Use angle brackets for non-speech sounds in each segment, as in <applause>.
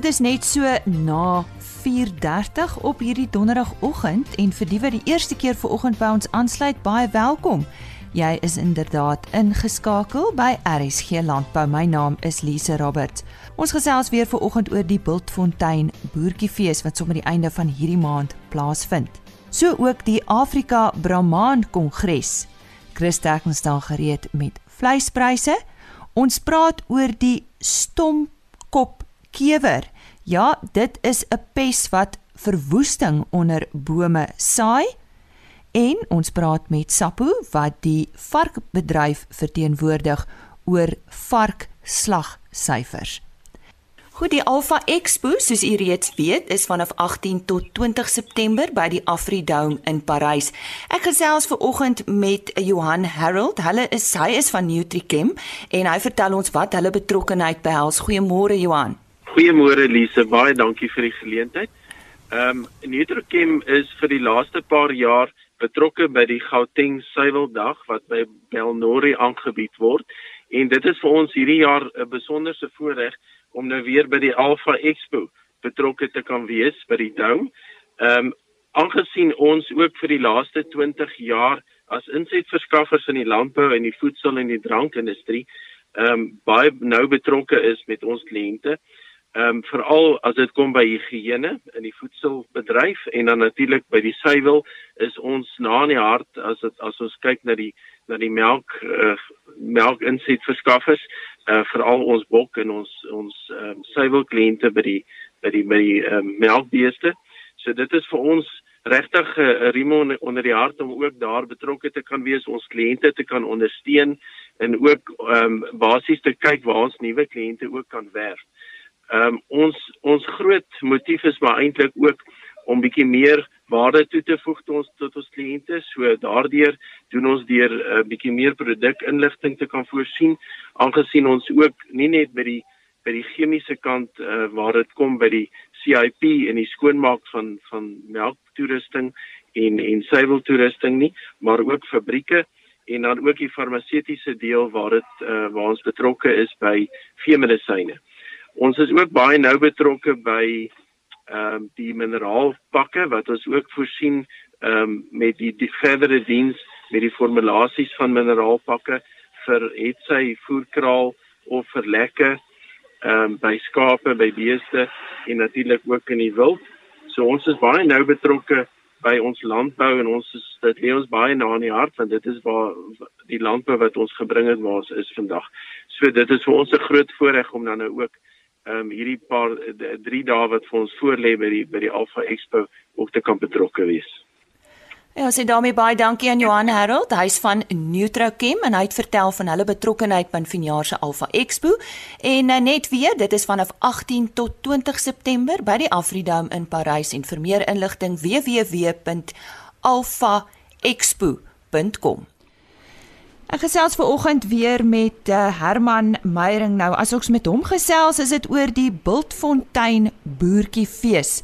dit is net so na 4:30 op hierdie donderdagoggend en vir die wat die eerste keer ver oggend by ons aansluit, baie welkom. Jy is inderdaad ingeskakel by RSG Landbou. My naam is Lise Roberts. Ons gesels weer ver oggend oor die Bultfontein Boertjiefees wat sommer die einde van hierdie maand plaasvind. So ook die Afrika Brahman Kongres. Chris Tekens staan gereed met vleispryse. Ons praat oor die stompkop kewer. Ja, dit is 'n pes wat verwoesting onder bome saai. En ons praat met Sapo wat die varkbedryf verteenwoordig oor varkslagsyfers. Goed, die Alpha Expo, soos u reeds weet, is vanaf 18 tot 20 September by die Afridome in Parys. Ek gesels ver oggend met Johan Harold. Hulle is hy is van Nutrichem en hy vertel ons wat hulle betrokkeheid behels. Goeiemôre Johan. Goeiemôre Lise, baie dankie vir die geleentheid. Ehm um, Nutrochem is vir die laaste paar jaar betrokke by die Gauteng Suiweldag wat by Belnori aangebied word en dit is vir ons hierdie jaar 'n besonderse voorreg om nou weer by die Alpha Expo betrokke te kan wees by die Dome. Ehm um, aangesien ons ook vir die laaste 20 jaar as insetverskaffers in die landbou en die voedsel en die drankindustrie ehm um, baie nou betrokke is met ons kliënte ehm um, veral as dit kom by higiëne in die voedselbedryf en dan natuurlik by die suiwel is ons na in die hart as dit as ons kyk na die na die melk uh, melk inset verskaffers uh, veral ons bok en ons ons ehm um, suiwel kliënte by die by die by die um, melkbeeste so dit is vir ons regtig 'n uh, riem onder die hart om ook daar betrokke te kan wees ons kliënte te kan ondersteun en ook ehm um, basies te kyk waar ons nuwe kliënte ook kan werf. Ehm um, ons ons groot motief is maar eintlik ook om bietjie meer waarde toe te voeg tot ons tot ons kliënte. So daardeur doen ons deur 'n uh, eh, bietjie meer produkinligting te kan voorsien, aangesien ons ook nie net by die by die chemiese kant uh, waar dit kom by die CIP en die skoonmaak van van melktoerusting en en suiweltoerusting nie, maar ook fabrieke en dan ook die farmaseutiese deel waar dit uh, waar ons betrokke is by veemedisyne. Ons is ook baie nou betrokke by ehm um, die mineraalpakke wat ons ook voorsien ehm um, met die, die verdere diens met die formulasies van mineraalpakke vir hetsy voerkraal of vir lekke ehm um, by skape, by beeste en natuurlik ook in die wild. So ons is baie nou betrokke by ons landbou en ons is dit lê ons baie na in die hart want dit is waar die landbou wat ons gebring het waar ons is vandag. So dit is vir ons 'n groot voorreg om dan nou ook ehm um, hierdie paar 3 dae wat vir ons voorlê by die by die Alpha Expo ook te kan betrokke wees. Ja, sê daarmee baie dankie aan Johan Harold, hy's van Nutrochem en hy het vertel van hulle betrokkeheid by vanjaar se Alpha Expo en uh, net weer, dit is vanaf 18 tot 20 September by die Afridome in Parys en vir meer inligting www.alphaexpo.com. Ek gesels ver oggend weer met uh, Herman Meyering nou. As ons met hom gesels, is dit oor die Bultfontein Boertjiefees.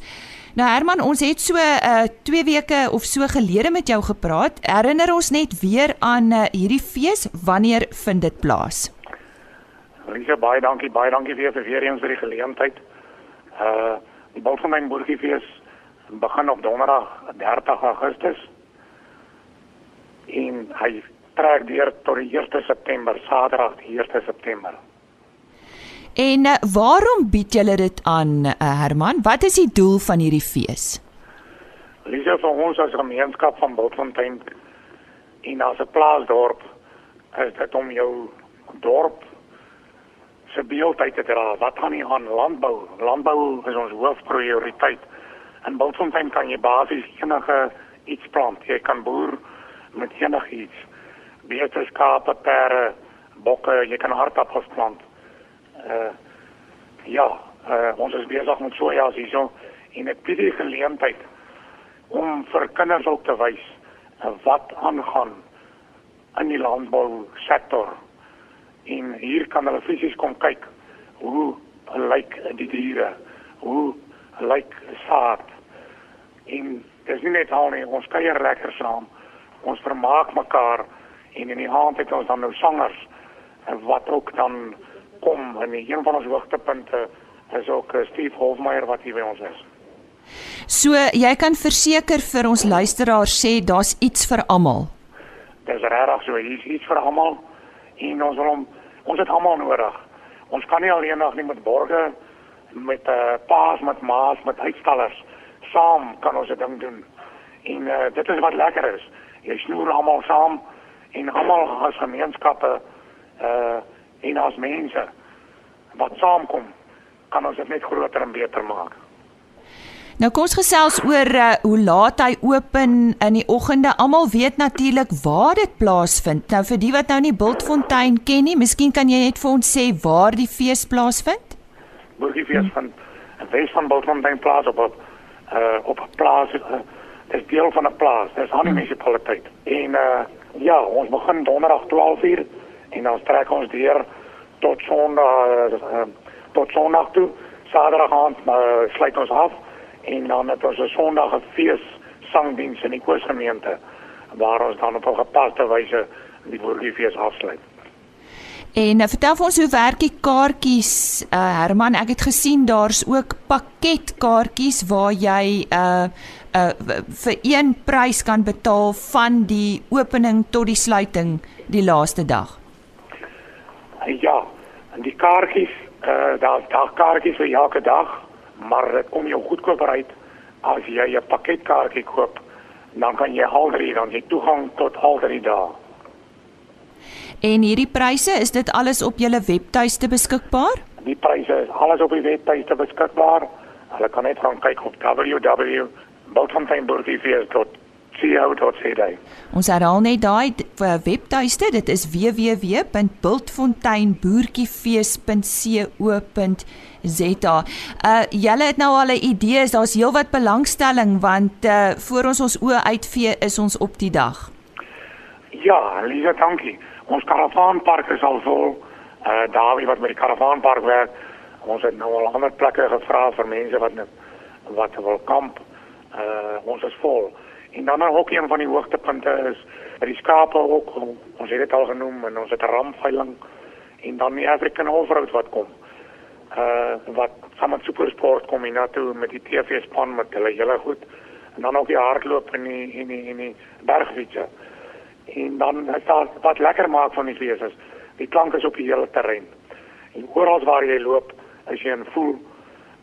Nou Herman, ons het so 'n uh, 2 weke of so gelede met jou gepraat. Herinner ons net weer aan uh, hierdie fees, wanneer vind dit plaas? Lisa, baie dankie, baie dankie vir vir weer eens vir die geleentheid. Uh die Bultfontein Boertjiefees begin op Donderdag 30 Augustus. En hy trek deur tot die 1 September, Saterdag die 1 September. En uh, waarom bied julle dit aan, uh, Herman? Wat is die doel van hierdie fees? Lisa vir ons as gemeenskap van Bultfontein en as 'n plaasdorp is dit om jou dorp se beeld uit te dra. Wat gaan nie aan landbou? Landbou is ons hoofprioriteit. In Bultfontein kan jy basies enige iets plant. Jy kan boer met enigiets beeste skape, perde, bokke, jy kan hartappels plant. Uh ja, uh ons is besig met soja hierso en ek bied die geleentheid om vir kinders ook te wys uh, wat aangaan in die landbou sektor. En hier kan hulle fisies kom kyk hoe lyk die diere, hoe lyk saad. En dis nie net al nie, ons kuier lekker saam. Ons vermaak mekaar en in die aand het ons dan nou sangers wat ook dan kom en een van ons hoogtepunte Dis ook uh, Steve Hofmeyer wat hier by ons is. So jy kan verseker vir ons luisteraars sê daar's iets vir almal. Dis regtig so, hier's iets vir almal en ons wil hom ons het almal nodig. Ons kan nie alleenig nie met borge met uh, paas met maas met uitstallers saam kan ons dit ding doen. En uh, dit is wat lekker is. Jy snoer almal saam en almal as gemeenskappe uh en as mense wat saamkom kan ons dit net groter en beter maak. Nou kom ons gesels oor uh, hoe laat hy open in die oggende. Almal weet natuurlik waar dit plaasvind. Nou vir die wat nou nie Bultfontein ken nie, miskien kan jy net vir ons sê waar die fees plaasvind? Burgerfees van in Wes van Bultfontein plaas op op uh op 'n plaas uh, dis deel van 'n plaas. Dis aan die munisipaliteit. En uh ja, ons begin donderdag 12:00 en dan trek ons deur tot Sondag uh, tot Sondag toe. Saterdag aand uh, sluit ons af en dan het ons 'n Sondag 'n fees sangdiens in die koosgemeente waar ons dan op 'n gepaste wyse die Burgerfees afsluit. En uh, vertel vir ons hoe werk die kaartjies? Uh Herman, ek het gesien daar's ook pakketkaartjies waar jy uh uh vir een prys kan betaal van die opening tot die sluiting die laaste dag. Ja, en die kaartjies, uh daar daar kaartjies vir elke dag, maar dit kom jou goedkoper uit as jy 'n pakketkaartjie koop, dan kan jy al drie dan jy toegang tot al drie dae. En hierdie pryse, is dit alles op julle webtuiste beskikbaar? Die pryse is alles op die webtuiste beskikbaar. Hulle kan net gaan kyk op www.bultfonteinburgerfees.co.za. Ons herhaal net daai webtuiste, dit is www.bultfonteinboertjiefees.co.za. Uh julle het nou al 'n idee, daar's heelwat belangstelling want uh voor ons ons oë uitvee is ons op die dag. Ja, Lisa, dankie. Ons karavaanpark is al vol. Uh daar wat met die karavaanpark werk. Ons het nou al ander plekke gevra vir mense wat wat wil kamp. Uh ons is vol. En dan ook een van die hoogtepunte is die skape ook. Ons het dit al genoem en ons het 'n ramveiling en dan die African Offroad wat kom. Uh wat saam met Supersport kom hier na toe met die TV span met hulle hele goed. En dan ook die hardloop en die en die en die bergfietsie. En dan is daar wat lekker maak van die fees is die klank is op die hele terrein. En oral waar jy loop, as jy 'n voel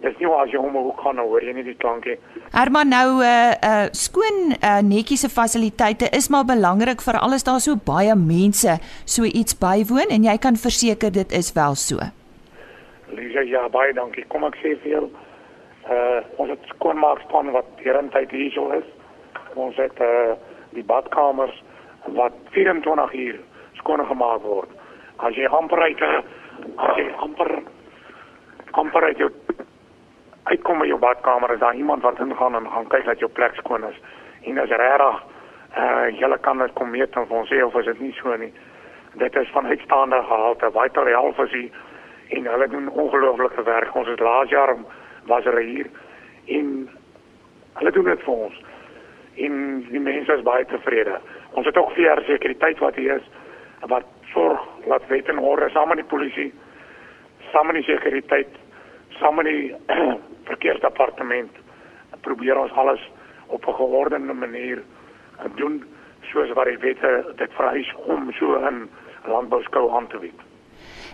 Dis nie as jy hom hoe kan hoor jy nie die klankie. Herman nou 'n uh, uh, skoon uh, netjiese fasiliteite is maar belangrik vir alles daar so baie mense so iets bywoon en jy kan verseker dit is wel so. Lisa ja baie dankie. Kom ek sê vir jou uh ons het skoonmaakspan wat derentyd hier so is. Ons het uh die badkamers wat 24 uur skoon gemaak word. As jy amper uit as jy amper amper uit jou uitkom by jou badkamer is daar iemand wat ingaan en gaan kyk dat jou plek skoon is. En as regtig uh julle kan dit kom meet en ons sê of is dit nie so nie. Dit is van uitstaande gehalte. Vital Health is hier en hulle doen ongelooflike werk. Ons het laas jaar was hulle hier en hulle doen dit vir ons. En die mense is baie tevrede. Ons het ook vir sekuriteit wat hier is wat sorg dat wet en orde saam met die polisie, saam met die sekuriteit, saam met die <clears throat> verkeersdepartement probeer ons alles op 'n geordende manier doen soos wat die wette dit vereis om so 'n landbouskou aan te bied.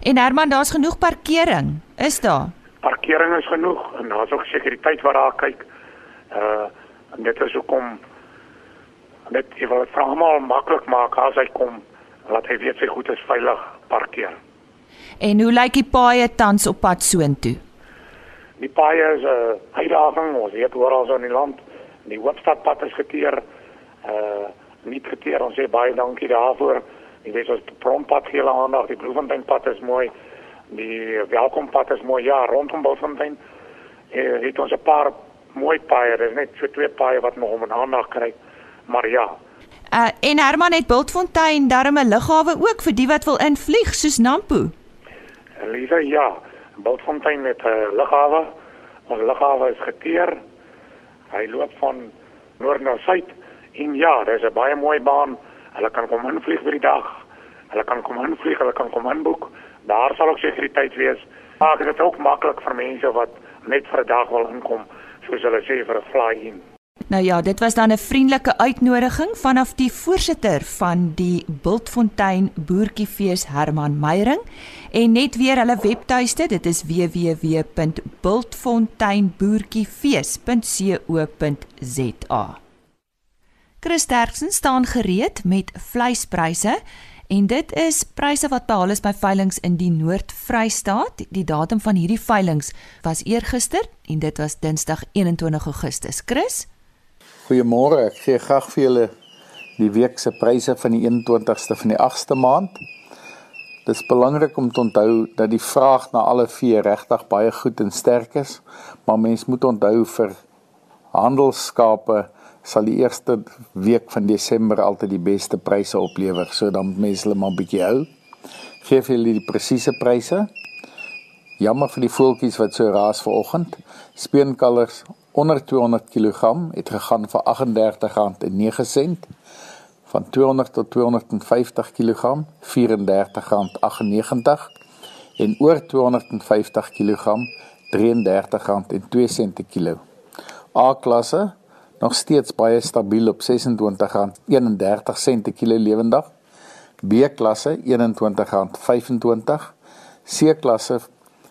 En Herman, daar's genoeg parkering, is daar? Parkering is genoeg en daar's ook sekuriteit wat daar kyk. Uh en dit is hoekom net jy wil dit vir almal maklik maak as hy kom laat hy weet sy goed is veilig parkeer. En hoe lyk die paaie tans op pad soontoe? Die paaie is 'n uh, uitdaging, ons weet oral so in die land. Die hoofstadpad is geteer. Uh nie geteer, ons sê baie dankie daarvoor. Jy weet ons prompad gee hulle aandag, die Bloemfonteinpad is mooi. Die welkompad is mooi. Ja, rondom Bloemfontein uh, het ons 'n paar mooi paaie. Dis net so twee paaie wat nog om 'n aandag kry. Maar ja, Uh en Herman het Bultfontein darme lughawe ook vir die wat wil invlieg soos Nampo. Lisa, ja. Bultfontein met 'n uh, lughawe. Ons lughawe is geteer. Hy loop van noord na suid en ja, dis 'n baie mooi baan. Hulle kan kom invlieg vir die dag. Hulle kan kom invlieg, hulle kan kom inboek. Daar sal ook sekuriteit wees Maak dit ook maklik vir mense wat net vir 'n dag wil inkom, soos hulle sê vir 'n fly-in. Nou ja, dit was dan 'n vriendelike uitnodiging vanaf die voorsitter van die Bultfontein Boertjiefees Herman Meyering en net weer hulle webtuiste, dit is www.bultfonteinboertjiefees.co.za. Chris Terksen staan gereed met vleispryse en dit is pryse wat behaal is by veilinge in die Noord-Vrystaat. Die datum van hierdie veilinge was eergister en dit was Dinsdag 21 Augustus. Chris Goeiemôre. Ek gee graag vir julle die week se pryse van die 21ste van die 8ste maand. Dit is belangrik om te onthou dat die vraag na alle vee regtig baie goed en sterk is, maar mens moet onthou vir handelsskape sal die eerste week van Desember altyd die beste pryse oplewer, so dan mense hulle maar bietjie hou. Geef julle die presiese pryse. Jammer vir die voeltjies wat so raas vanoggend. Speenkalvers onder 200 kg het gegaan vir R38.09 van 200 tot 250 kg R34.98 en oor 250 kg R33.02 per kilo. A klasse nog steeds baie stabiel op R26.31 per kilo lewendig. B klasse R21.25. C klasse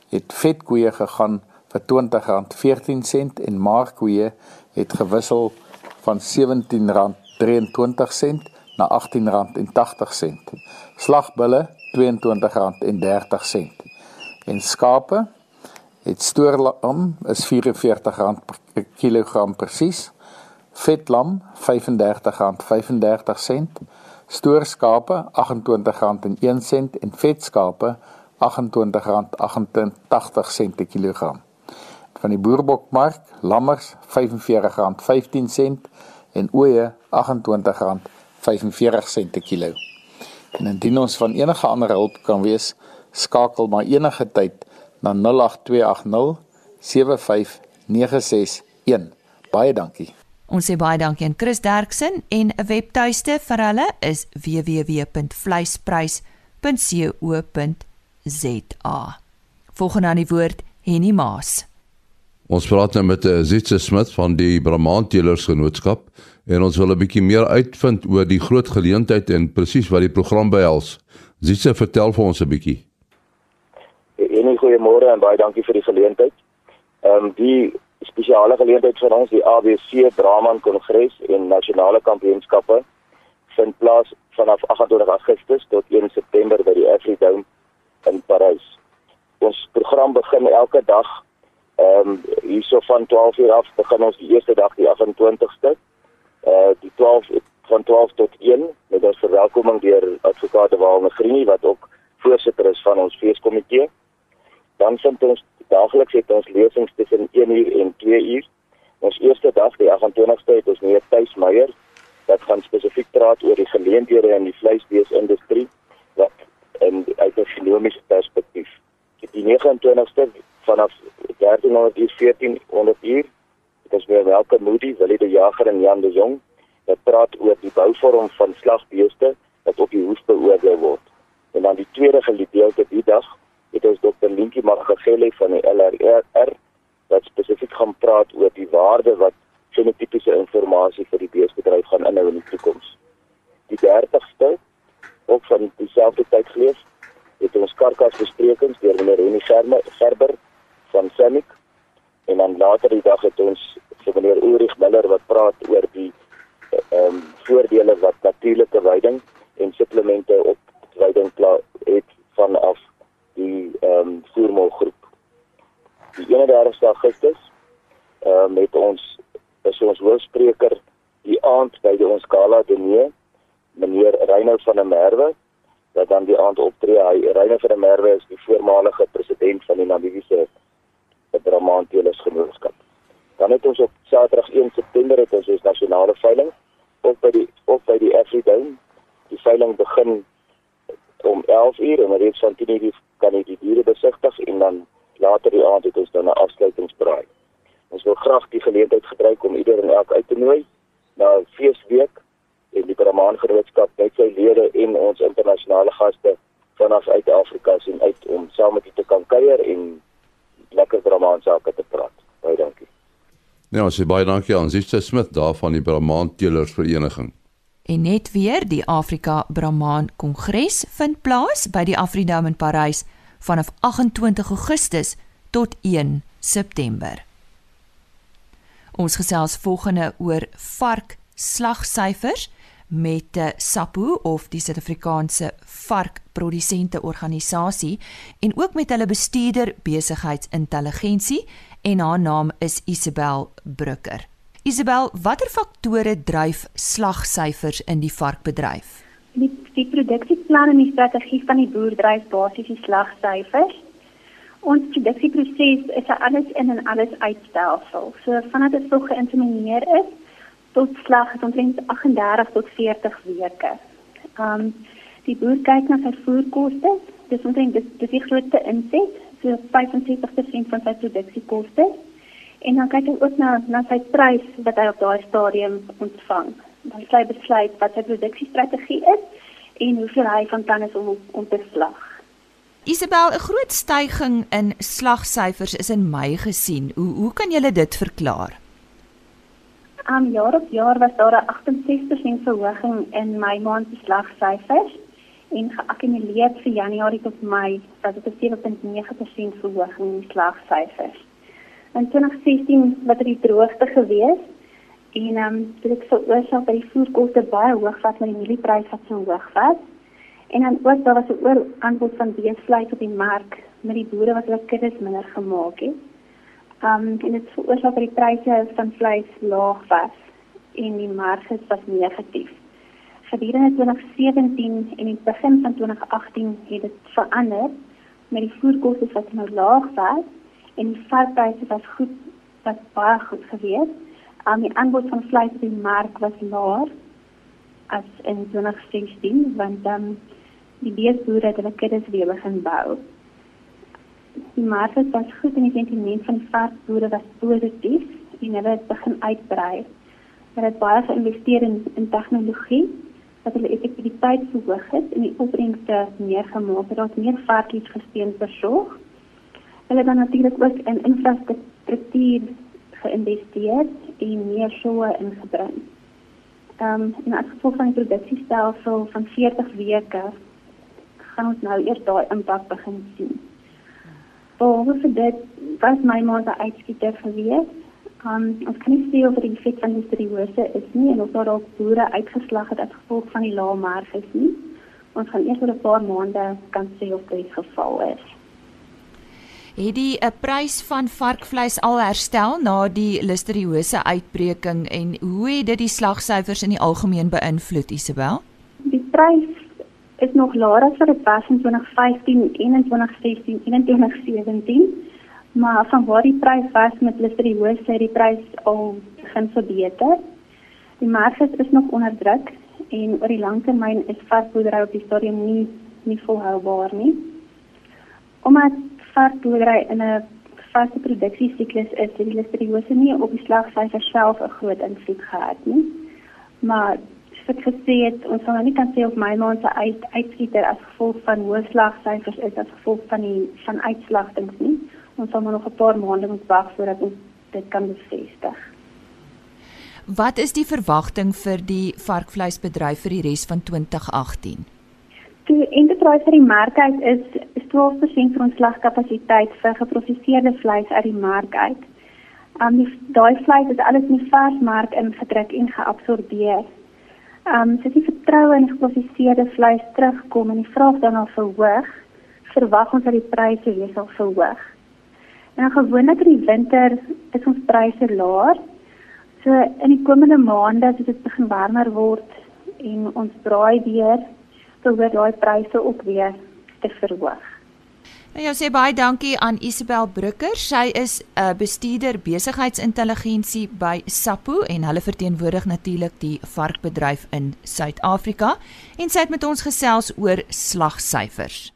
het vetkoeie gegaan vir R20.14 en markkoeë het gewissel van R17.23 na R18.80. Slagbulle R22.30 en skape het stoorlam is R44 per kilogram presies. Vetlam R35.35 stoorskape R28.01 en vetskape R28.88 per kilogram van die boerbokmark lammers R45.15 en ooe R28.45 per kilo. En indien ons van enige ander hulp kan wees, skakel maar enige tyd na 08280 75961. Baie dankie. Ons sê baie dankie aan Chris Derksen en 'n webtuiste vir hulle is www.vleisprys.co.za. Volgende aan die woord Henny Maas. Ons praat nou met uh, Zitse Smit van die Bramant Teelers Genootskap en ons wil 'n bietjie meer uitvind oor die groot geleentheid en presies wat die program behels. Zitse, vertel vir ons 'n bietjie. Enie goeiemôre en baie dankie vir die geleentheid. Ehm um, die spesiale geleentheid vir ons die ABC Bramant Kongres en Nasionale Kampioenskappe vind plaas vanaf 28 Augustus tot 1 September by die Afridome in Parys. Ons program begin elke dag Ehm um, hierso van 12 uur af begin ons die eerste dag die 28ste. Eh uh, die 12 van 12 tot 1 met ons verwelkoming deur advokaat Walne Greenie wat ook voorsitter is van ons feeskomitee. Dan vind ons daagliks het ons lesings tussen 1 uur en 2 uur. Ons eerste dag die 28ste het ons meneer Thys Meyer wat gaan spesifiek praat oor die geleenthede in die vleisbeesindustrie wat in uit 'n ekonomiese perspektief. Die 29ste vanaf 1300 uur 1400 uur. Dit is weer welke Moody, Willie de Jager en Jan de Jong wat praat oor die bouvorm van slagbeeste wat op die hoef beoordeel word. En dan die tweede gedeelte die dag het ons Dr. Linkie Magagele van die LRR wat spesifiek gaan praat oor die waarde wat fenotipiese inligting vir die beesbedryf gaan inhou in die toekoms. Die 30ste ook van dieselfde tyd gelees het ons karkasbesprekings deur meneer Renie Gerber van Semic en dan later die dag het ons vir meneer Ulrich Miller wat praat oor die ehm um, voordele wat natuurlike veiding en supplemente op veiding het vanaf die ehm um, voermolgroep. Die 31 Augustus ehm um, met ons is ons hoofspreker die aand by die ons gala diner meneer Reinhold van der Merwe wat dan die aand optree. Hy Reinhold van der Merwe is die voormalige president van die Namibiese 'n Brahmanteelers genootskap. Dan het ons op Saterdag 1 September het ons ons nasionale veiling op by die op by die Afridome. Die veiling begin om 11 uur en reeds van 10 uur kan jy die diere besigtig en dan later die aand het ons dan 'n afsluitingsbraai. Ons wil graag die geleentheid gebruik om ieder en elk uit te nooi na feesweek en die Brahman genootskap met sy lede en ons internasionale gaste vanaf uit Afrika sien uit om saam met u te kan kuier en lekker Brahman sake te praat. Baie dankie. Ja, ons sê baie dankie aan Zitse Smit daar van die Brahman Teelers Vereniging. En net weer die Afrika Brahman Kongres vind plaas by die Afridome in Parys vanaf 28 Augustus tot 1 September. Ons gesels volgende oor vark slagsyfers met eh, SAPO of die Suid-Afrikaanse Varkprodusente Organisasie en ook met hulle bestuurder besigheidsintelligensie en haar naam is Isabel Brucker. Isabel, watter faktore dryf slagsyfers in die varkbedryf? Die, die produksieplan en die strategie van die boer dryf basies die slagsyfers. Ons produksieproses is 'n alles in en alles uitstelsel. So vanaf dit so geïnsemineer is, tot slag is omtrent 38 tot 40 weke. Um die boer kyk na sy voerkoste, dis omtrent dis, dis die grootste inset, so 65% van sy produksiekoste. En dan kyk hy ook na na sy prys wat hy op daai stadium ontvang. Dan sê hy besluit wat sy produksiestrategie is en hoeveel hy van is om om te slag. Isabel, 'n groot stygings in slagsyfers is in Mei gesien. Hoe hoe kan jy dit verklaar? Um jaar op jaar was daar 'n 68% verhoging in my maand se slagsyfers en geakkumuleer vir Januarie tot Mei was dit 'n 7.9% verhoging in slagsyfers. 2016 was dit die droogte geweest en um dit het veroorsaak dat die voerkoste baie hoog was met die mieliepryse wat so hoog was. En dan ook daar was 'n ooraanbod van beesvleis op die mark met die boere wat hulle kuddes minder gemaak het. Um en dit veroorsaak dat die pryse van vleis laag was en die marges was negatief. Gedurende 2017 en die begin van 2018 het dit verander met die voerkoste wat nou laag was en die varkpryse was goed was baie goed geweest. Um die aanbod van vleis op die mark was laer as in 2016 want dan um, die beesboere het hulle kuddes weer begin bou die markte was goed en die sentiment van varkboere was positief en hulle het begin uitbrei. Hulle het baie geïnvesteer in in tegnologie dat hulle effektiwiteit verhoog het en die opbrengste meer gemaak het. Daar het meer varkies gesteun versorg. Hulle het dan natuurlik ook in infrastruktuur geïnvesteer en meer soe ingebring. Ehm um, en as gevolg van die produksiestelsel van 40 weke gaan ons nou eers daai impak begin sien. Behalwe vir dit was my ma se uitskieter gewees. Um, ons kan nie sê of die effek van listeriose is nie en of daar dalk boere uitgeslag het as gevolg van die lae marges nie. Ons gaan eers oor 'n paar maande kan sê of dit geval is. Het die 'n prys van varkvleis al herstel na die listeriose uitbreking en hoe het dit die slagsyfers in die algemeen beïnvloed Isabel? Die prys is nog laer as wat dit was in 2015, 2016 en 2017. Maar van waar die prys was met listeriose, die prys al begin verbeter. Die marge is nog onder druk en oor die lang termyn is varkboerdery op die stadium nie nie volhoubaar nie. Omdat varkboerdery in 'n vaste produksiesiklus is, het die listeriose nie op die slagsyfer self 'n groot invloed gehad nie. Maar ek gesê het ons sal nou nie kan sê of my maand se uit, uitskieter as gevolg van hoë slagsyfers is as gevolg van die van uitslagtings nie. Ons sal maar nog 'n paar maande moet wag voordat ons dit kan bevestig. Wat is die verwagting vir die varkvleisbedryf vir die res van 2018? Die enterprise vir die mark uit is, is 12% van ons slagkapasiteit vir geproseserde vleis uit die mark uit. Um daai vleis is alles in die varsmark ingedruk en geabsorbeer. Ehm um, as die vertroue in geprosesede vleis terugkom en die vraag daarna verhoog, verwag ons dat die pryse weer sal verhoog. En gewoonlik in die winter is ons pryse laer. So in die komende maande as dit begin warmer word en ons draai weer, sou weer daai pryse ook weer te verhoog. Nou, jou sê baie dankie aan Isabel Brucker. Sy is 'n uh, bestuurder besigheidsintelligensie by SAPO en hulle verteenwoordig natuurlik die varkbedryf in Suid-Afrika en sy het met ons gesels oor slagsyfers.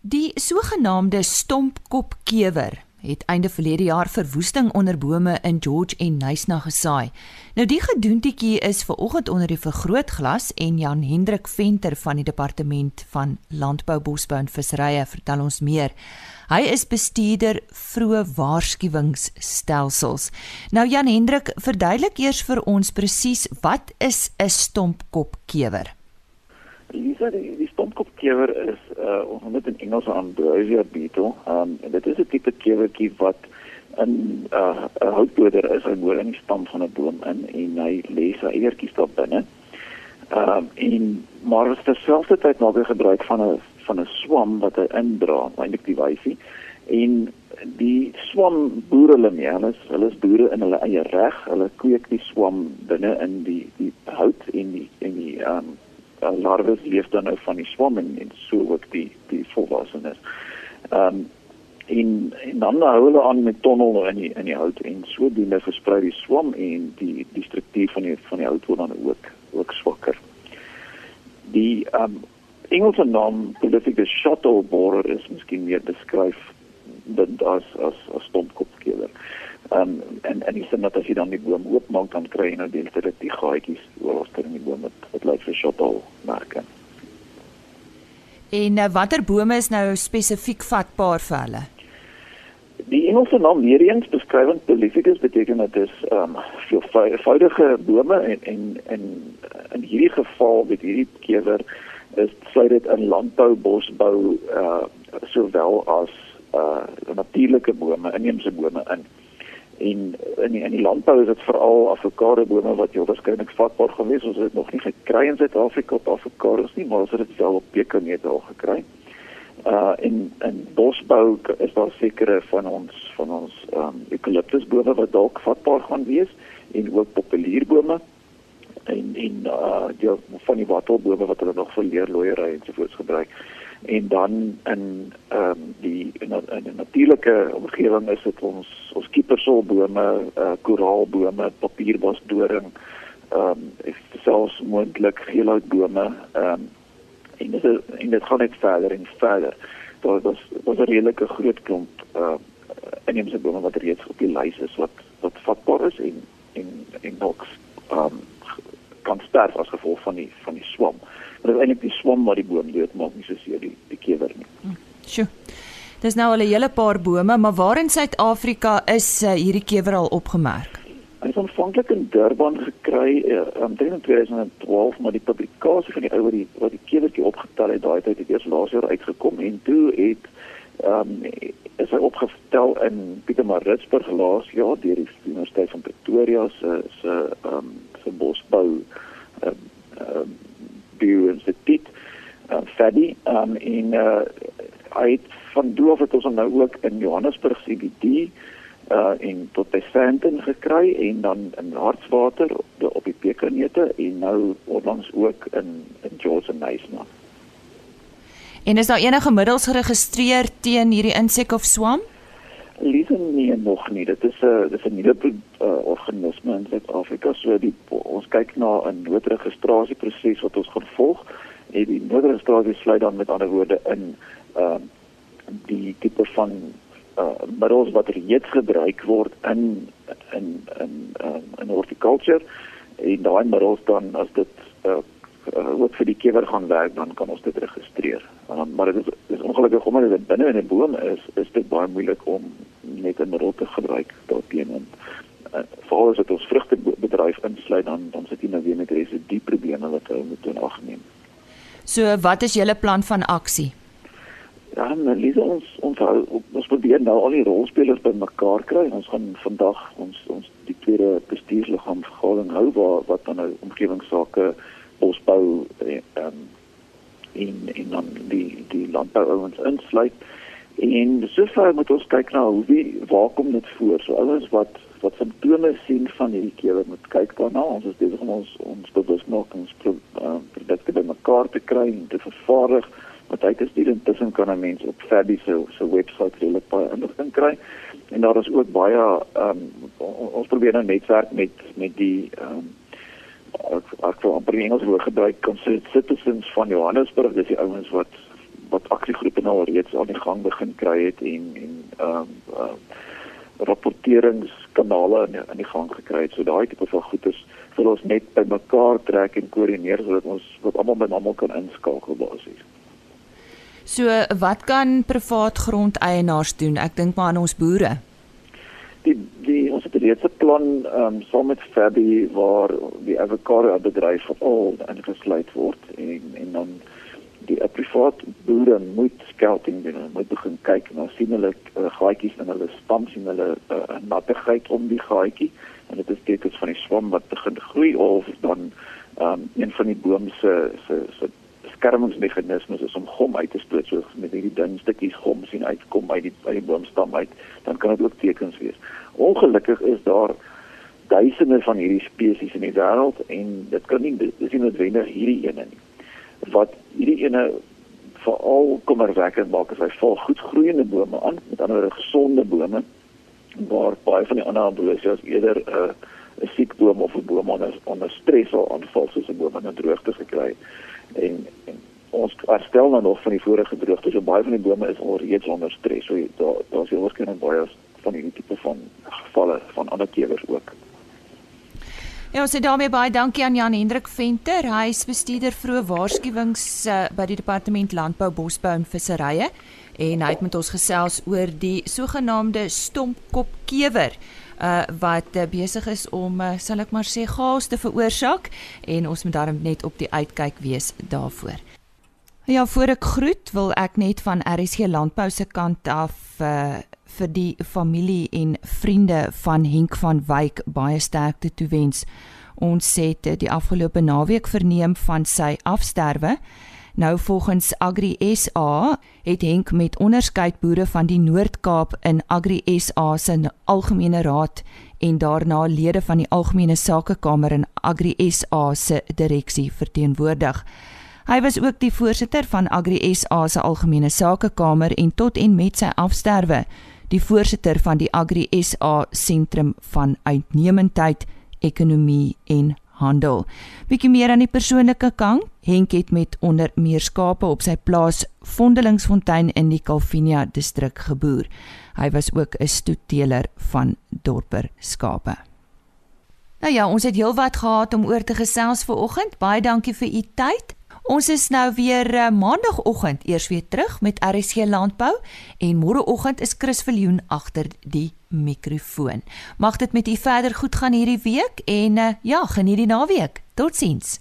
Die sogenaamde stompkopkewer het einde verlede jaar verwoesting onder bome in George en Nysna gesaai. Nou die gedoentjie is ver oggend onder die vergrootglas en Jan Hendrik Venter van die departement van Landbou, Bosbou en Visserye vertel ons meer. Hy is bestuurder vroeë waarskuwingsstelsels. Nou Jan Hendrik, verduidelik eers vir ons presies wat is 'n stompkopkewer? Lisa, die, die stompkopkewer is uh ons noem dit in Engels 'n Ambrosia beetle. Um en dit is 'n tipe kewertjie wat in 'n uh, 'n houtboder is, hy boor in die stam van 'n boom in en hy lê sy eiertjies daar binne. Um en maar is terselfdertyd maak hy gebruik van 'n van 'n swam wat hy indra, eintlik die wyfie. En die swam boere hulle mee. Hulle is hulle is boere in hulle eie reg. Hulle kweek die swam binne in die die hout en die en die um uh, larwes leef dan nou van die swam en, en so ook die die volwassenes. Ehm um, en, en dan hou hulle aan met tonnel in die in die hout en sodoende versprei die swam en die die struktuur van die van die hout word dan ook ook swakker. Die ehm um, Engelse naam Polyphicus shuttle borer is miskien meer beskryf dit as as as stompkopkeler. Ehm um, en en dis net as jy dan die boom oopmaak dan kry jy nou die hele die gaatjies oor ons in die boom met dit lyk vir shuttle merke. En uh, watter bome is nou spesifiek vatbaar vir hulle? Die Engelse naam weer eens beskrywend Polyphicus beteken dit is ehm um, veelvoudige bome en en en in hierdie geval met hierdie kewer is sluit dit in landbou, bosbou uh sowel as uh natuurlike bome, inheemse bome in. En in die, in die landbou is dit veral avokado bome wat jy waarskynlik vatbaar gaan wees. Ons het nog nie gekry in Suid-Afrika op avokados nie, maar ons het dit wel op pekanneute al gekry. Uh in in bosbou is daar sekere van ons van ons um eukaliptusbome wat dalk vatbaar gaan wees en ook populierbome en en uh die van die wattelbome wat hulle nog vir leerlooiery ensovoorts gebruik. En dan in ehm um, die in 'n natuurlike omgewing is dit ons ons kiepersolbome, uh koraalbome, papierbosdoring, ehm um, selfs moontlik geelhoutbome, ehm um, en dit is, en dit gaan net verder en verder. Daar was was 'n redelike groot klomp uh inheemse bome wat reeds op die lys is wat wat vatbaar is en en en dalk ehm um, kan sterf as gevolg van die van die swam. Maar dit is eintlik die swam wat die boom doodmaak, nie soseer die die kewer nie. Hm, sjoe. Dis nou al 'n hele paar bome, maar waar in Suid-Afrika is uh, hierdie kewer al opgemerk? Hy is aanvanklik in Durban gekry uh, in 2012, maar die publikasie van die ou wat die wat die kewertjie opgetel het, daai tyd het eers laas jaar uitgekom en toe het ehm um, is hy opgestel in Pietermaritzburg laas jaar deur die Universiteit van Pretoria se se ehm um, se bosbou bioinstituut uh, Fadi um, en uh, hy het van doof het ons nou ook in Johannesburg CBD uh en tot by Sandton gekry en dan in Hartswater op, op die pekanneute en nou onlangs ook in in George Mason. En is daar enige middels geregistreer teen hierdie insek of swam? Lise nee nog nie. Dit is 'n dis 'n nuwe uh, organisme in Suid-Afrika. So die ons kyk na 'n noodregistrasieproses wat ons gaan volg. En die noodregistrasie sluit dan met ander woorde in ehm uh, die tipe van uh, middels wat reeds gebruik word in in in um, in horticulture en daai middels dan as dit uh, uh, ook vir die kewer gaan werk dan kan ons dit registreer. Um, maar dit is, is ongelukkig omdat dit binne in 'n boom is, is dit baie moeilik om net 'n middel te gebruik daarteen en uh, veral as dit ons vrugtebedryf insluit dan dan sit jy nou weer met residue probleme wat ou moet in ag neem. So wat is julle plan van aksie? Ja, nou Lisa ons ons ons probeer nou al die rolspelers bymekaar kry. Ons gaan vandag ons ons die tweede bestuursliggaam vergadering hou waar wat dan nou omgewingsake bosbou en um, en en dan die die landbououens insluit. En sover moet ons kyk na hoe wie waar kom dit voor? So ouens wat wat simptome sien van hierdie kewe moet kyk daarna. Ons is besig om ons ons bewusmaking pro, uh, produkte bymekaar te kry en te vervaardig. Wat is dit intussen kan 'n mens op Fabi se se webwerf redelik baie inligting kry. En daar is ook baie um, ons probeer nou netwerk met met die um, ek ek wil amper Engels woord gebruik citizens van Johannesburg dis die ouens wat wat aksiegroepe nou reeds aan die gang begin kry het en en ehm um, uh, rapporteringskanale in, in die gang gekry het. So daai tipe van goed is vir ons net bymekaar trek en koördineer sodat ons wat almal met almal kan inskakel basies. So wat kan privaat grondeienaars doen? Ek dink maar aan ons boere. Die die ons het reeds 'n plan ehm um, saam met Fabi waar die avokado bedryf al ingesluit word en en dan die uh, privaat boere moet scouting doen. Hulle moet begin kyk en dan sien hulle uh, gaatjies in hulle stam sien hulle uh, nattigheid om die gaatjie en dit is tekens van die swam wat begin groei of dan um, een van die boom se se se beskermingsmeganismes is om gom uit te stoot so met hierdie dun stukkies gom sien uitkom uit die uit die boomstam uit dan kan dit ook tekens wees. Ongelukkig is daar duisende van hierdie spesies in die wêreld en dit kan nie dis nie noodwendig hierdie ene nie. Wat hierdie ene veral kommerwekkend maak is hy val goed groeiende bome aan, met ander woorde gesonde bome waar baie van die ander ambrosias eerder 'n uh, 'n siek boom of 'n boom onder onder stres sal aanval soos 'n boom in droogte gekry en, en ons herstel nou nog van die vorige droogte so baie van die bome is alreeds onder stres. So daar daar's heel waarskynlik baie van hierdie tipe van gevalle van ander kewers ook. Ja, ons sê daarmee baie dankie aan Jan Hendrik Venter, hy is bestuurder vroeë waarskuwings uh, by die Departement Landbou, Bosbou en Visserye en hy het met ons gesels oor die sogenaamde stompkopkewer uh wat uh, besig is om uh, sal ek maar sê chaos te veroorsaak en ons moet daarom net op die uitkyk wees daarvoor. Ja, voor ek groet, wil ek net van RSG Landbou se kant af uh vir die familie en vriende van Henk van Wyk baie sterkte toewens. Ons het die afgelope naweek verneem van sy afsterwe. Nou volgens Agri SA het Henk met onderskeid boere van die Noord-Kaap in Agri SA se algemene raad en daarna lede van die algemene sakekamer in Agri SA se direksie verteenwoordig. Hy was ook die voorsitter van Agri SA se algemene sakekamer en tot en met sy afsterwe die voorsitter van die Agri SA sentrum van uitnemendheid, ekonomie en handel. Bietjie meer aan die persoonlike kant. Henk het met onder meer skape op sy plaas Vondelingsfontein in die Calvinia distrik geboer. Hy was ook 'n stoetteler van dorper skape. Nou ja, ons het heelwat gehad om oor te gesels vir oggend. Baie dankie vir u tyd. Ons is nou weer uh, maandagooggend eers weer terug met RSC Landbou en môreoggend is Chris Viljoen agter die mikrofoon. Mag dit met u verder goed gaan hierdie week en uh, ja, geniet die naweek. Totsiens.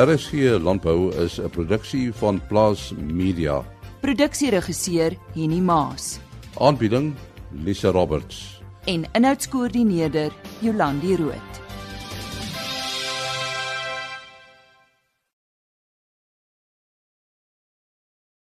RSC Landbou is 'n produksie van Plaas Media. Produksieregisseur Henny Maas. Aanbieding Lisa Roberts. En inhoudskoördineerder Jolandi Root.